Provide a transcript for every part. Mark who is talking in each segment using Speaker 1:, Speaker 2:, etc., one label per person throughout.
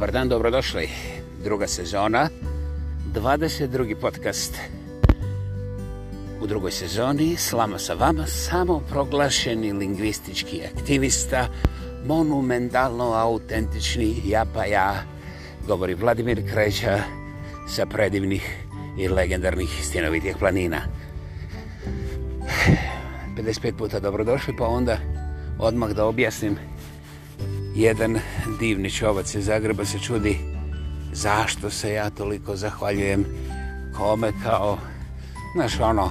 Speaker 1: Dobar dan, dobrodošli. Druga sezona, 22. podcast. U drugoj sezoni slama sa vama samo proglašeni lingvistički aktivista, monumentalno autentični ja pa ja, govori Vladimir Kreća sa predivnih i legendarnih stjenovitih planina. 55 puta dobrodošli, pa onda odmah da objasnim jedan divni čovac iz Zagreba se čudi zašto se ja toliko zahvaljujem kome kao znaš ono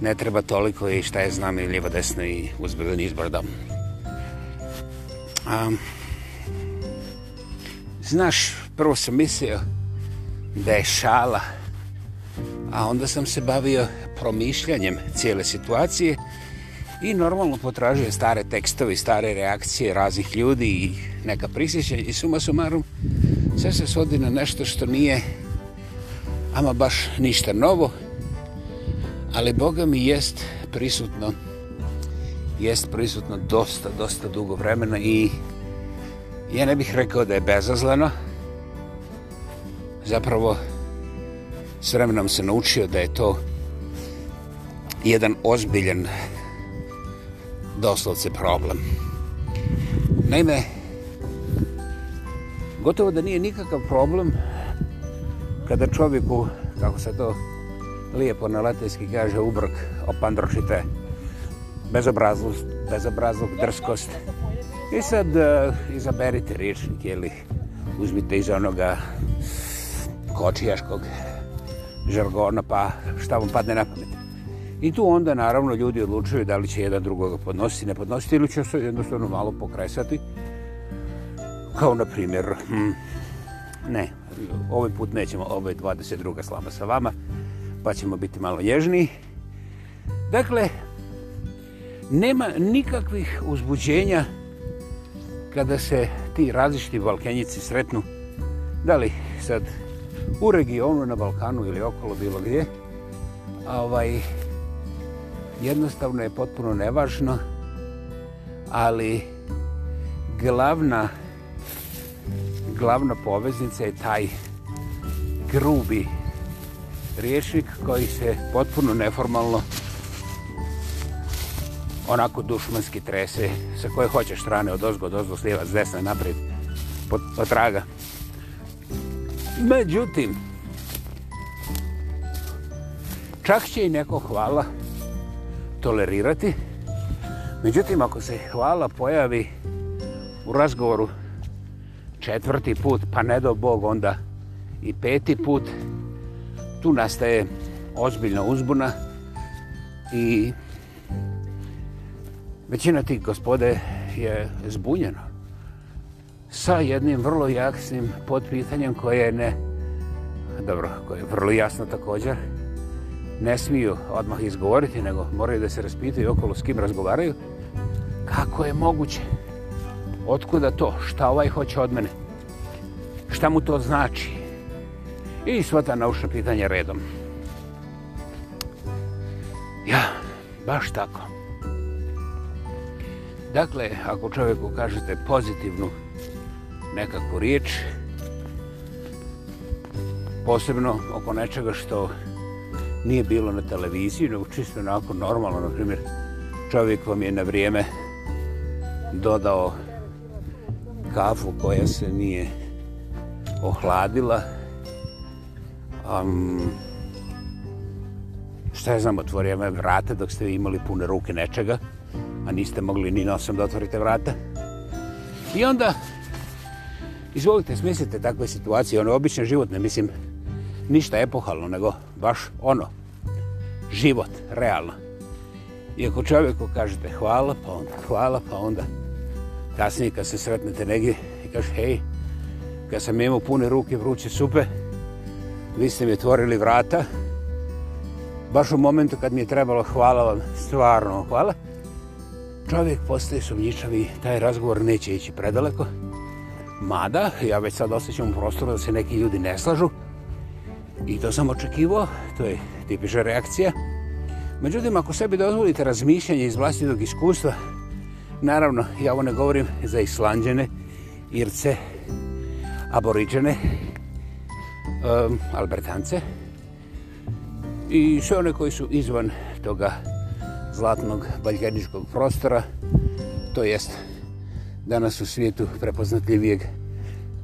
Speaker 1: ne treba toliko i šta je znam i lijevo desno i uzbrdo ni izbrdo znaš prvo sam mislio da je šala a onda sam se bavio promišljanjem cijele situacije i i normalno potražuje stare tekstovi, stare reakcije raznih ljudi i neka prisjećanja i suma sumarum sve se svodi na nešto što nije ama baš ništa novo ali Boga mi jest prisutno jest prisutno dosta, dosta dugo vremena i ja ne bih rekao da je bezazleno zapravo s vremenom se naučio da je to jedan ozbiljen doslovce problem. Naime, gotovo da nije nikakav problem kada čovjeku, kako se to lijepo na latinski kaže, ubrk, opandrošite, bezobrazlost, bezobrazlog, drskost. I sad e, izaberite riječnik ili uzmite iz onoga kočijaškog žargona pa šta vam padne na pamet. I tu onda naravno ljudi odlučuju da li će jedan drugoga podnositi, ne podnositi ili će se jednostavno malo pokresati. Kao na primjer, hm, ne, ovaj put nećemo, ovo je 22. slama sa vama, pa ćemo biti malo nježniji. Dakle, nema nikakvih uzbuđenja kada se ti različiti Balkenjici sretnu, da li sad u regionu, na Balkanu ili okolo bilo gdje, ovaj, jednostavno je potpuno nevažno, ali glavna, glavna poveznica je taj grubi riječnik koji se potpuno neformalno onako dušmanski trese sa koje hoćeš strane od ozgo, od ozgo, sljeva, s desna, naprijed, pot, potraga. Međutim, čak će i neko hvala tolerirati. Međutim, ako se hvala pojavi u razgovoru četvrti put, pa ne do Bog, onda i peti put, tu nastaje ozbiljna uzbuna i većina tih gospode je zbunjeno sa jednim vrlo jasnim potpitanjem koje ne dobro, koje je vrlo jasno također ne smiju odmah izgovoriti, nego moraju da se raspitaju okolo s kim razgovaraju. Kako je moguće? Otkuda to? Šta ovaj hoće od mene? Šta mu to znači? I sva ta naučna pitanja redom. Ja, baš tako. Dakle, ako čovjeku kažete pozitivnu nekakvu riječ, posebno oko nečega što nije bilo na televiziji, nego čisto onako normalno, na primjer, čovjek vam je na vrijeme dodao kafu koja se nije ohladila. Um, šta je znam, otvorio me vrate dok ste imali pune ruke nečega, a niste mogli ni nosom da otvorite vrata. I onda, izvolite, smislite takve situacije, ono je obično životne, mislim, ništa epohalno, nego baš ono, život, realno. I ako čovjeku kažete hvala, pa onda hvala, pa onda kasnije kad se sretnete negdje i kaže hej, kad sam imao pune ruke vruće supe, vi ste mi otvorili vrata, baš u momentu kad mi je trebalo hvala vam, stvarno hvala, čovjek postaje sumnjičav i taj razgovor neće ići predaleko. Mada, ja već sad osjećam u prostoru da se neki ljudi ne slažu, I to sam očekivao, to je tipiža reakcija. Međutim, ako sebi dozvolite razmišljanje iz vlastitog iskustva, naravno, ja ovo ne govorim za islanđene, irce, aboriđene, um, albertance i sve one koji su izvan toga zlatnog baljerničkog prostora, to jest danas u svijetu prepoznatljivijeg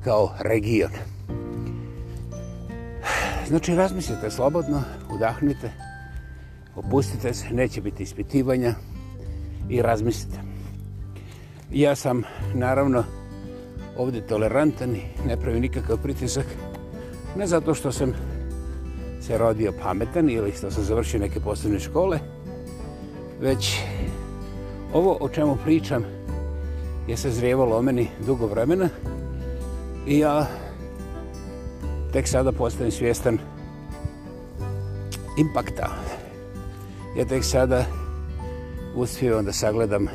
Speaker 1: kao region znači razmislite slobodno, udahnite, opustite se, neće biti ispitivanja i razmislite. Ja sam naravno ovdje tolerantan i ne pravim nikakav pritisak, ne zato što sam se rodio pametan ili što sam završio neke posebne škole, već ovo o čemu pričam je se zrijevalo o meni dugo vremena i ja tek sada postajem svjestan impakta. Ja tek sada uspijem da sagledam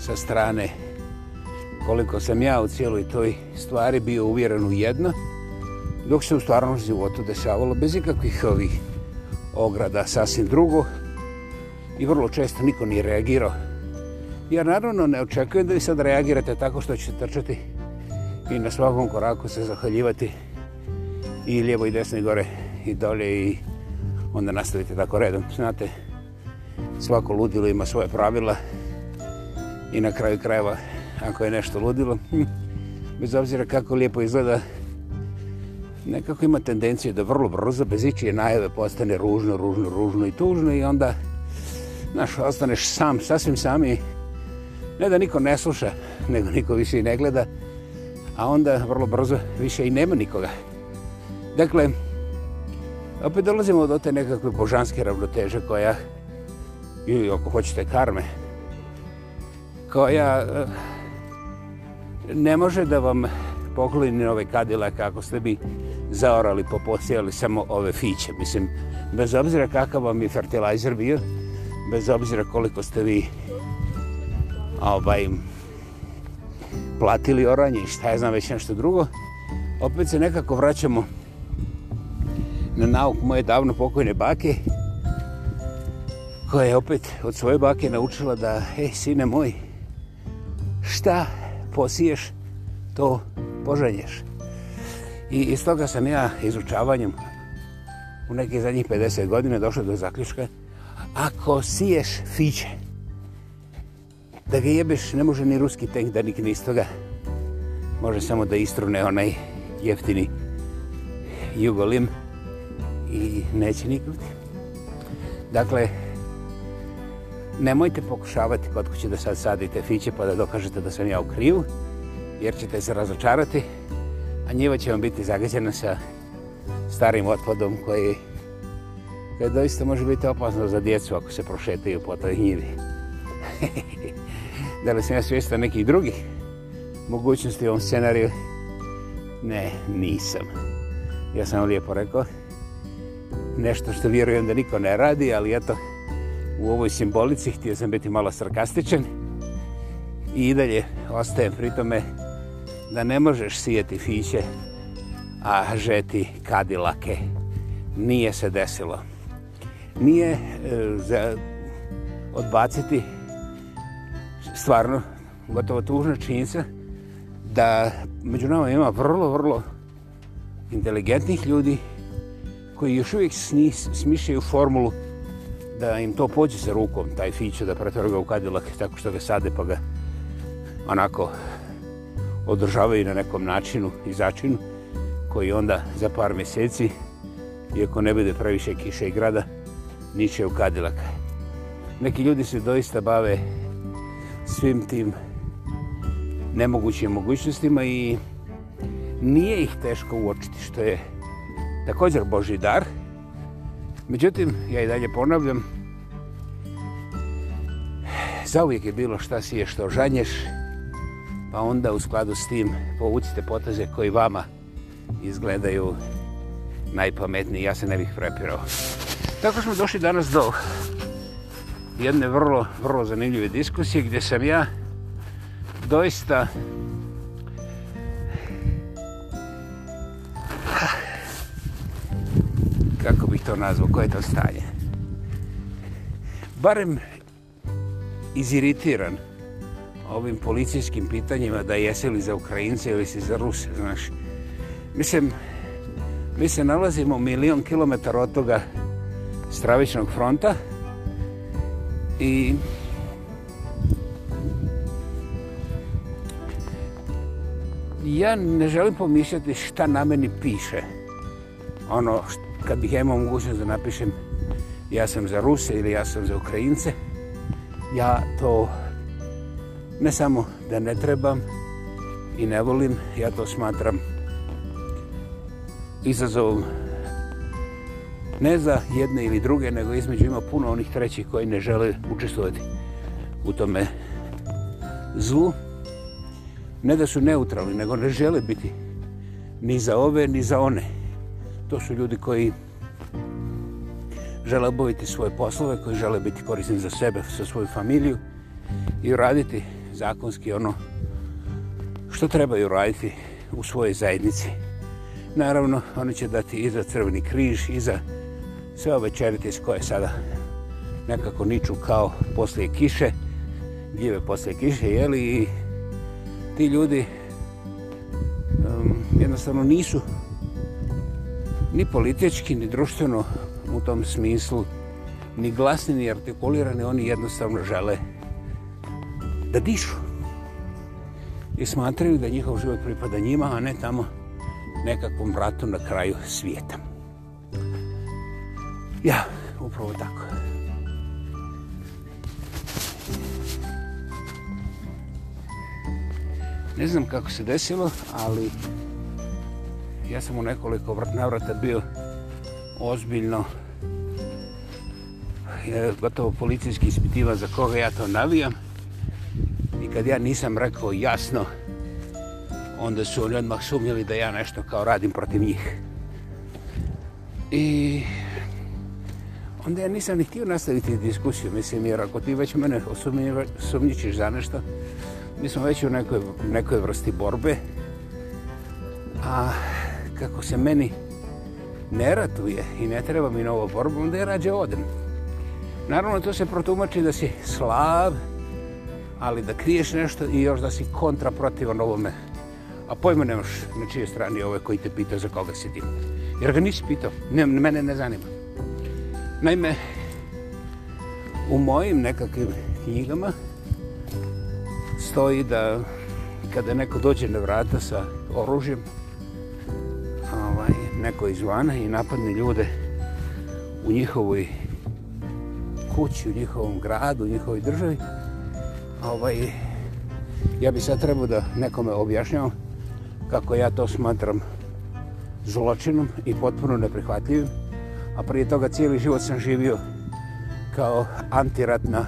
Speaker 1: sa strane koliko sam ja u cijeloj toj stvari bio uvjeren u jedno, dok se u stvarnom životu desavalo bez ikakvih ovih ograda sasvim drugo i vrlo često niko nije reagirao. Ja naravno ne očekujem da vi sad reagirate tako što ćete trčati i na svakom koraku se zahaljivati i lijevo i desno i gore i dolje i onda nastavite tako redom. Znate, svako ludilo ima svoje pravila i na kraju krajeva ako je nešto ludilo, bez obzira kako lijepo izgleda, nekako ima tendenciju da vrlo brzo bez ičije najave postane ružno, ružno, ružno i tužno i onda znaš, ostaneš sam, sasvim sam i ne da niko ne sluša, nego niko više i ne gleda, a onda vrlo brzo više i nema nikoga. Dakle, opet dolazimo do te nekakve božanske ravnoteže koja, ili ako hoćete karme, koja eh, ne može da vam poklini ove kadile kako ste bi zaorali, popocijali samo ove fiće. Mislim, bez obzira kakav vam je fertilizer bio, bez obzira koliko ste vi ovaj, platili oranje i šta je znam već nešto drugo, opet se nekako vraćamo na nauk moje davno pokojne bake, koja je opet od svoje bake naučila da, e, sine moj, šta posiješ, to požanješ. I iz toga sam ja izučavanjem u nekih zadnjih 50 godina došao do zaključka ako siješ fiće, da ga jebeš, ne može ni ruski tank da nikne iz toga. Može samo da istrune onaj jeftini jugolim. limu i neće niknuti. Dakle, nemojte pokušavati kod kuće da sad sadite fiće pa da dokažete da sam ja u krivu, jer ćete se razočarati, a njiva će vam biti zagađena sa starim otpadom koji, koji doista može biti opasno za djecu ako se prošetaju po toj njivi. da li sam ja svjestan nekih drugih mogućnosti u ovom scenariju? Ne, nisam. Ja sam lijepo rekao, nešto što vjerujem da niko ne radi, ali eto, u ovoj simbolici htio sam biti malo sarkastičan. I dalje ostajem pri tome da ne možeš sijeti fiće, a žeti kadilake. Nije se desilo. Nije e, za odbaciti stvarno gotovo tužna činjenica da među nama ima vrlo, vrlo inteligentnih ljudi koji još uvijek snis, smišljaju formulu da im to pođe za rukom, taj fiće da pretvore ga u kadilak tako što ga sade pa ga onako održavaju na nekom načinu i začinu koji onda za par mjeseci, iako ne bude previše kiše i grada, niće u kadilak. Neki ljudi se doista bave svim tim nemogućim mogućnostima i nije ih teško uočiti što je također Boži dar. Međutim, ja i dalje ponavljam, zauvijek je bilo šta si je što žanješ, pa onda u skladu s tim povucite poteze koji vama izgledaju najpametniji. Ja se ne bih prepirao. Tako smo došli danas do jedne vrlo, vrlo zanimljive diskusije gdje sam ja doista to nazvao, koje je to stanje. Barem iziritiran ovim policijskim pitanjima da jesi li za Ukrajince ili si za Ruse, znaš. Mislim, mi se nalazimo milion kilometara od toga stravičnog fronta i ja ne želim pomisliti šta na meni piše ono št, kad bih ja imao mogućnost da napišem ja sam za Ruse ili ja sam za Ukrajince, ja to ne samo da ne trebam i ne volim, ja to smatram izazovom ne za jedne ili druge, nego između ima puno onih trećih koji ne žele učestvovati u tome zlu. Ne da su neutralni, nego ne žele biti ni za ove, ni za one. To su ljudi koji žele obaviti svoje poslove, koji žele biti korisni za sebe, za svoju familiju i raditi zakonski ono što trebaju raditi u svojoj zajednici. Naravno, oni će dati i za crveni križ, i za sve ove čerite s koje sada nekako niču kao poslije kiše, gljive poslije kiše, jeli i ti ljudi um, jednostavno nisu ni politički, ni društveno u tom smislu, ni glasni, ni artikulirani, oni jednostavno žele da dišu. I smatraju da njihov život pripada njima, a ne tamo nekakvom vratu na kraju svijeta. Ja, upravo tako. Ne znam kako se desilo, ali ja sam u nekoliko vrat navrata bio ozbiljno je gotovo policijski ispitiva za koga ja to navijam i kad ja nisam rekao jasno onda su oni odmah sumnjali da ja nešto kao radim protiv njih i onda ja nisam ni htio nastaviti diskusiju mislim jer ako ti već mene sumnjičiš za nešto mi smo već u nekoj, nekoj vrsti borbe a kako se meni ne ratuje i ne treba mi novo borbu, onda je rađe odem. Naravno, to se protumači da si slab, ali da kriješ nešto i još da si kontra protivan ovome. A pojma nemaš na čije strani ove ovaj koji te pita za koga si dim. Jer ga nisi pitao, ne, mene ne zanima. Naime, u mojim nekakvim knjigama stoji da kada neko dođe na vrata sa oružjem, neko izvana i napadne ljude u njihovoj kući, u njihovom gradu, u njihovoj državi. Ovaj, ja bi sad trebao da nekome objašnjam kako ja to smatram zločinom i potpuno neprihvatljivim. A prije toga cijeli život sam živio kao antiratna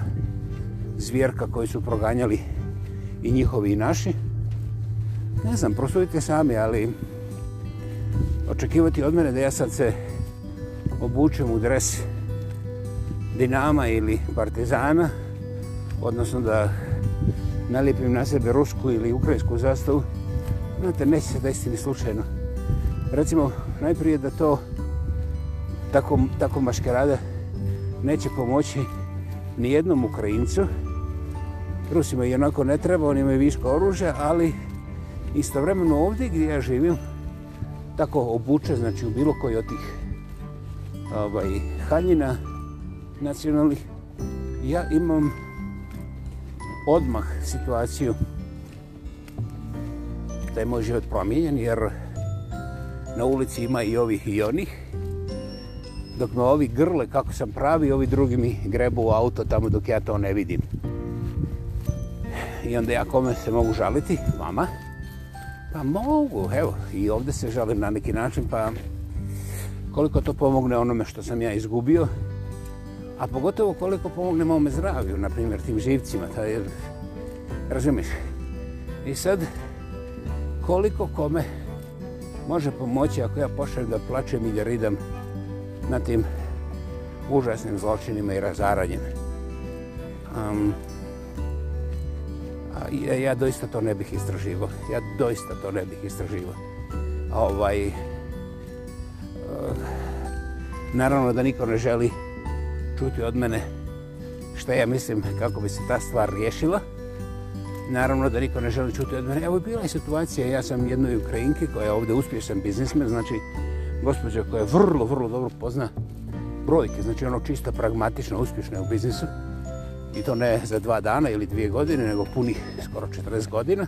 Speaker 1: zvjerka koju su proganjali i njihovi i naši. Ne znam, prosudite sami, ali očekivati od mene da ja sad se obučem u dres Dinama ili Partizana, odnosno da nalipim na sebe rusku ili ukrajinsku zastavu, znate, neće se desiti ni slučajno. Recimo, najprije da to tako, tako maškerada neće pomoći ni jednom Ukrajincu. Rusima i onako ne treba, oni imaju viško oružja, ali istovremeno ovdje gdje ja živim, tako obuče, znači u bilo koji od tih ovaj, haljina nacionalnih, ja imam odmah situaciju da je moj život promijenjen, jer na ulici ima i ovih i onih, dok me ovi grle kako sam pravi, ovi drugi mi grebu u auto tamo dok ja to ne vidim. I onda ja kome se mogu žaliti? Vama. Vama. Pa mogu, evo, i ovdje se žalim na neki način, pa koliko to pomogne onome što sam ja izgubio, a pogotovo koliko pomogne mome zdravlju, na primjer, tim živcima, taj, razumiš? I sad, koliko kome može pomoći ako ja pošaljem da plačem i da ridam na tim užasnim zločinima i razaranjima? Um, ja, ja doista to ne bih istraživo. Ja doista to ne bih istraživo. Ovaj, eh, naravno da niko ne želi čuti od mene što ja mislim kako bi se ta stvar riješila. Naravno da niko ne želi čuti od mene. Evo je bila situacija, ja sam jednoj Ukrajinki koja je ovdje uspješan biznismen, znači gospođa koja je vrlo, vrlo dobro pozna brojke, znači ono čisto pragmatično, uspješno je u biznisu i to ne za dva dana ili dvije godine, nego punih skoro 40 godina.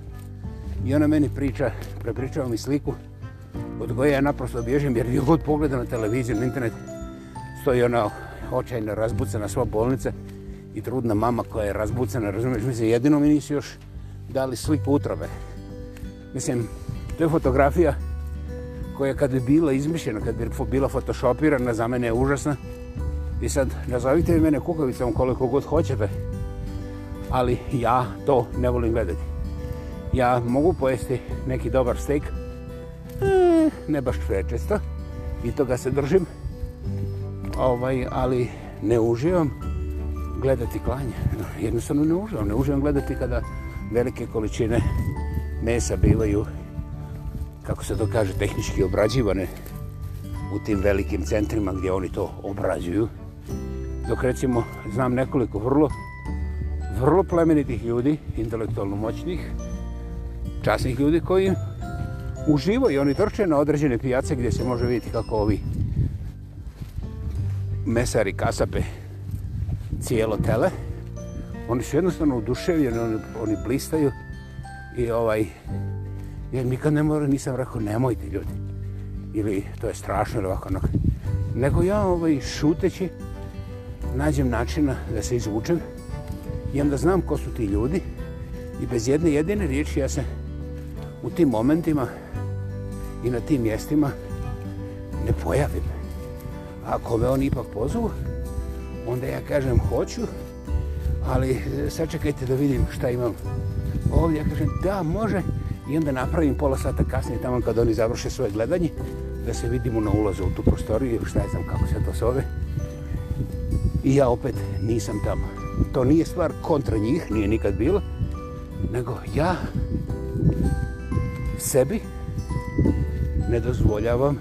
Speaker 1: I ona meni priča, prepričava mi sliku od koje ja naprosto obježim, jer gdje god pogleda na televiziju, na internet, stoji ona očajna, razbucana sva bolnica i trudna mama koja je razbucana, razumiješ, mislim, jedino mi nisi još dali sliku utrobe. Mislim, to je fotografija koja kad bi bila izmišljena, kad bi bila photoshopirana, za mene je užasna, I sad, nazovite vi mene kukavicom koliko god hoćete, ali ja to ne volim gledati. Ja mogu pojesti neki dobar steak, e, ne baš prečesto, i toga se držim, ovaj, ali ne uživam gledati klanje. Jednostavno ne uživam, ne uživam gledati kada velike količine mesa bivaju, kako se to kaže, tehnički obrađivane u tim velikim centrima gdje oni to obrađuju. Dok recimo znam nekoliko vrlo, vrlo plemenitih ljudi, intelektualno moćnih, časnih ljudi koji uživaju. Oni trče na određene pijace gdje se može vidjeti kako ovi mesari kasape cijelo tele. Oni su jednostavno uduševljeni, oni, oni blistaju i ovaj Ja nikad ne moram, nisam rekao, nemojte ljudi. Ili to je strašno ili ovako. Nego ja ovaj, šuteći, nađem načina da se izvučem i onda znam ko su ti ljudi i bez jedne jedine riječi ja se u tim momentima i na tim mjestima ne pojavim. Ako me on ipak pozovu, onda ja kažem hoću, ali e, sačekajte da vidim šta imam ovdje. Ja kažem da, može i onda napravim pola sata kasnije tamo kad oni završe svoje gledanje da se vidimo na ulazu u tu prostoriju, šta je znam kako se to zove. So I ja opet nisam tamo. To nije stvar kontra njih, nije nikad bilo, nego ja sebi ne dozvoljavam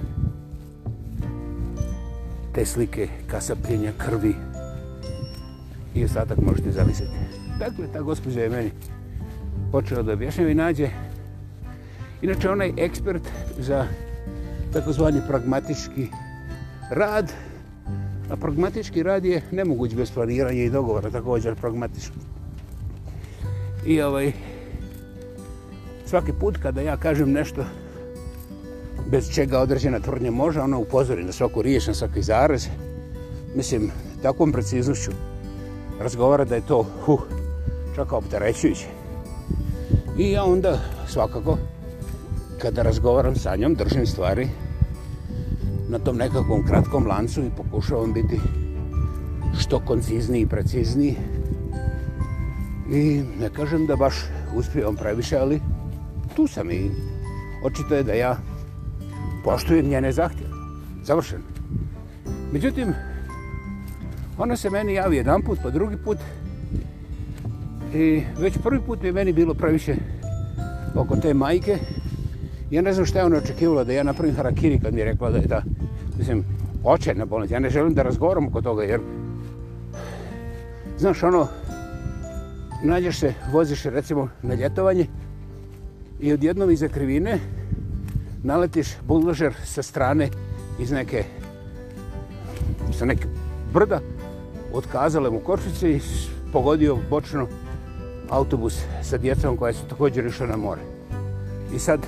Speaker 1: te slike kasapljenja krvi i ostatak možete zamisliti. Dakle, ta gospođa je meni počela da objašnjava i nađe. Inače, onaj ekspert za takozvani pragmatički rad A pragmatički rad je nemoguć bez planiranja i dogovora, također pragmatički. I ovaj, svaki put kada ja kažem nešto bez čega određena tvrdnja može, ona upozori na svaku riječ, na svaki zarez. Mislim, takvom preciznošću razgovara da je to huh, čak opterećujuće. I ja onda svakako kada razgovaram sa njom držim stvari na tom nekakvom kratkom lancu i pokušavam biti što koncizniji i precizniji. I ne kažem da baš uspijem previše, ali tu sam i očito je da ja poštujem njene zahtjeve. Završen. Međutim, ona se meni javi jedan put, pa drugi put. I već prvi put je meni bilo previše oko te majke. Ja ne znam šta je ona očekivala da ja napravim harakiri kad mi je rekla da je da mislim, očajna bolest. Ja ne želim da razgovaram oko toga, jer... Znaš, ono, nađeš se, voziš se, recimo, na ljetovanje i odjednom iza krivine naletiš buldožer sa strane iz neke, sa neke brda, otkazale mu kočice i pogodio bočno autobus sa djecom koja su također išla na more. I sad,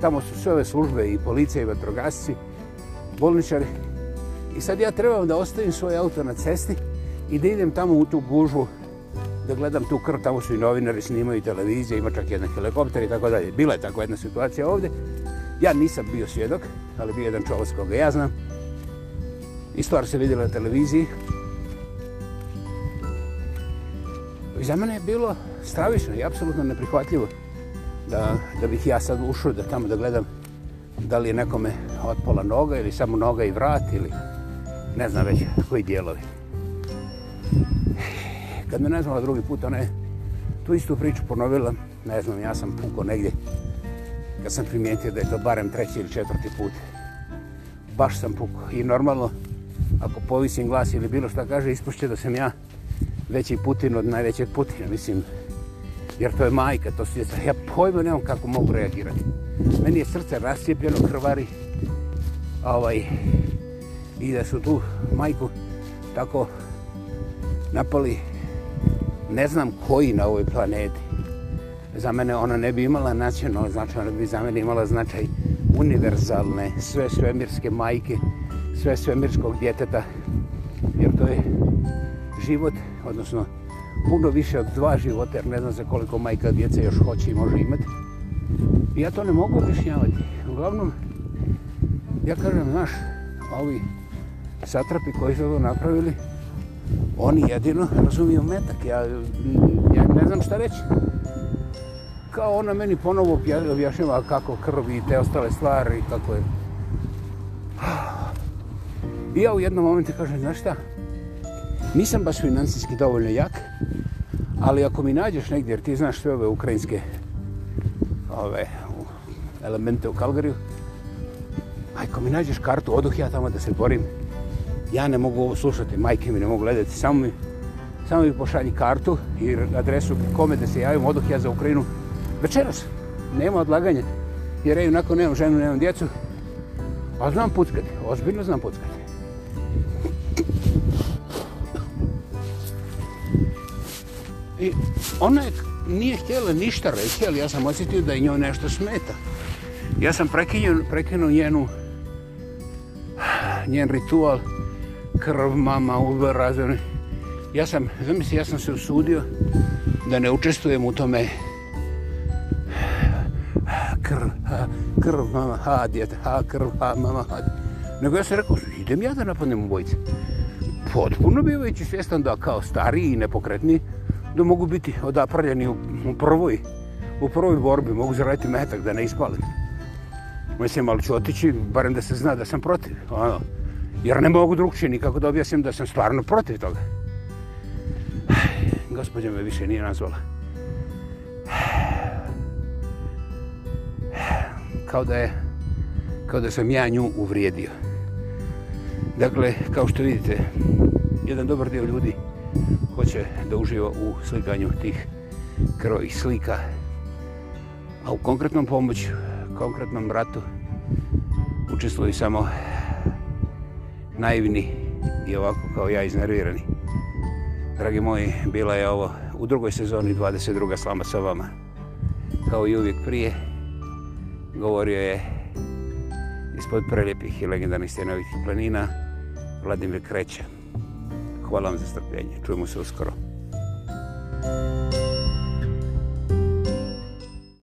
Speaker 1: tamo su sve ove službe i policija i vatrogasci, bolničari. I sad ja trebam da ostavim svoj auto na cesti i da idem tamo u tu gužvu da gledam tu krv, tamo su i novinari, snimaju i televizije, ima čak jedan helikopter i tako dalje. Bila je tako jedna situacija ovdje. Ja nisam bio svjedok, ali bio jedan čovac koga ja znam. I stvar se vidjela na televiziji. I za mene je bilo stravično i apsolutno neprihvatljivo da, da bih ja sad ušao da tamo da gledam da li je nekome od pola noga ili samo noga i vrat ili ne znam već koji dijelovi. Kad me ne znala drugi put, ona je tu istu priču ponovila. Ne znam, ja sam pukao negdje kad sam primijetio da je to barem treći ili četvrti put. Baš sam pukao i normalno ako povisim glas ili bilo šta kaže, ispušće da sam ja veći Putin od najvećeg Putina, mislim. Jer to je majka, to su djeca. Ja pojmo nemam kako mogu reagirati. Meni je srce rasjepljeno, krvari ovaj, i da su tu majku tako napali ne znam koji na ovoj planeti. Za mene ona ne bi imala nacionalno značaj, ona bi za mene imala značaj univerzalne, sve svemirske majke, sve svemirskog djeteta, jer to je život, odnosno puno više od dva života, jer ne znam za koliko majka djeca još hoće i može imati. I ja to ne mogu objašnjavati. Uglavnom, Ja kažem, znaš, ovi satrapi koji su ovo napravili, oni jedino razumiju metak. Ja, ja ne znam šta reći. Kao ona meni ponovo objašnjava kako krvi i te ostale stvari i kako je. I ja u jednom momentu kažem, znaš šta, nisam baš financijski dovoljno jak, ali ako mi nađeš negdje, jer ti znaš sve ove ukrajinske ove, elemente u Kalgariju, Ajko mi nađeš kartu, oduh ja tamo da se borim. Ja ne mogu ovo slušati, majke mi ne mogu gledati, samo mi, samo mi pošalji kartu i adresu kome da se javim, oduh ja za Ukrajinu. Večeras, nema odlaganja, jer ej, onako nemam ženu, nemam djecu. A znam puckati, ozbiljno znam puckati. I ona je, nije htjela ništa reći, ali ja sam osjetio da je njoj nešto smeta. Ja sam prekinuo njenu njen ritual, krv mama, uber, razvijem. Ja sam, zamisli, ja sam se usudio da ne učestvujem u tome krv, ha, krv mama, ha, djete, ha, krv, ha, mama, ha. Nego ja sam rekao, idem ja da napadnem u bojice. Potpuno bivajući svjestan da kao stariji i nepokretni, da mogu biti odapravljeni u, u prvoj, u prvoj borbi, mogu zaraditi metak da ne ispalim. Mislim, ali ću otići, barem da se zna da sam protiv. Ono. Jer ne mogu drugčije nikako da objasnim da sam stvarno protiv toga. Gospodja me više nije nazvala. Kao da je, kao da sam ja nju uvrijedio. Dakle, kao što vidite, jedan dobar dio ljudi hoće da uživa u slikanju tih krvih slika. A u konkretnom pomoću, konkretnom ratu, učestvuju samo naivni i ovako kao ja iznervirani. Dragi moji, bila je ovo u drugoj sezoni 22. slama sa vama. Kao i uvijek prije, govorio je ispod prelijepih i legendarnih stenovitih planina Vladimir Kreća. Hvala vam za strpljenje. Čujemo se uskoro.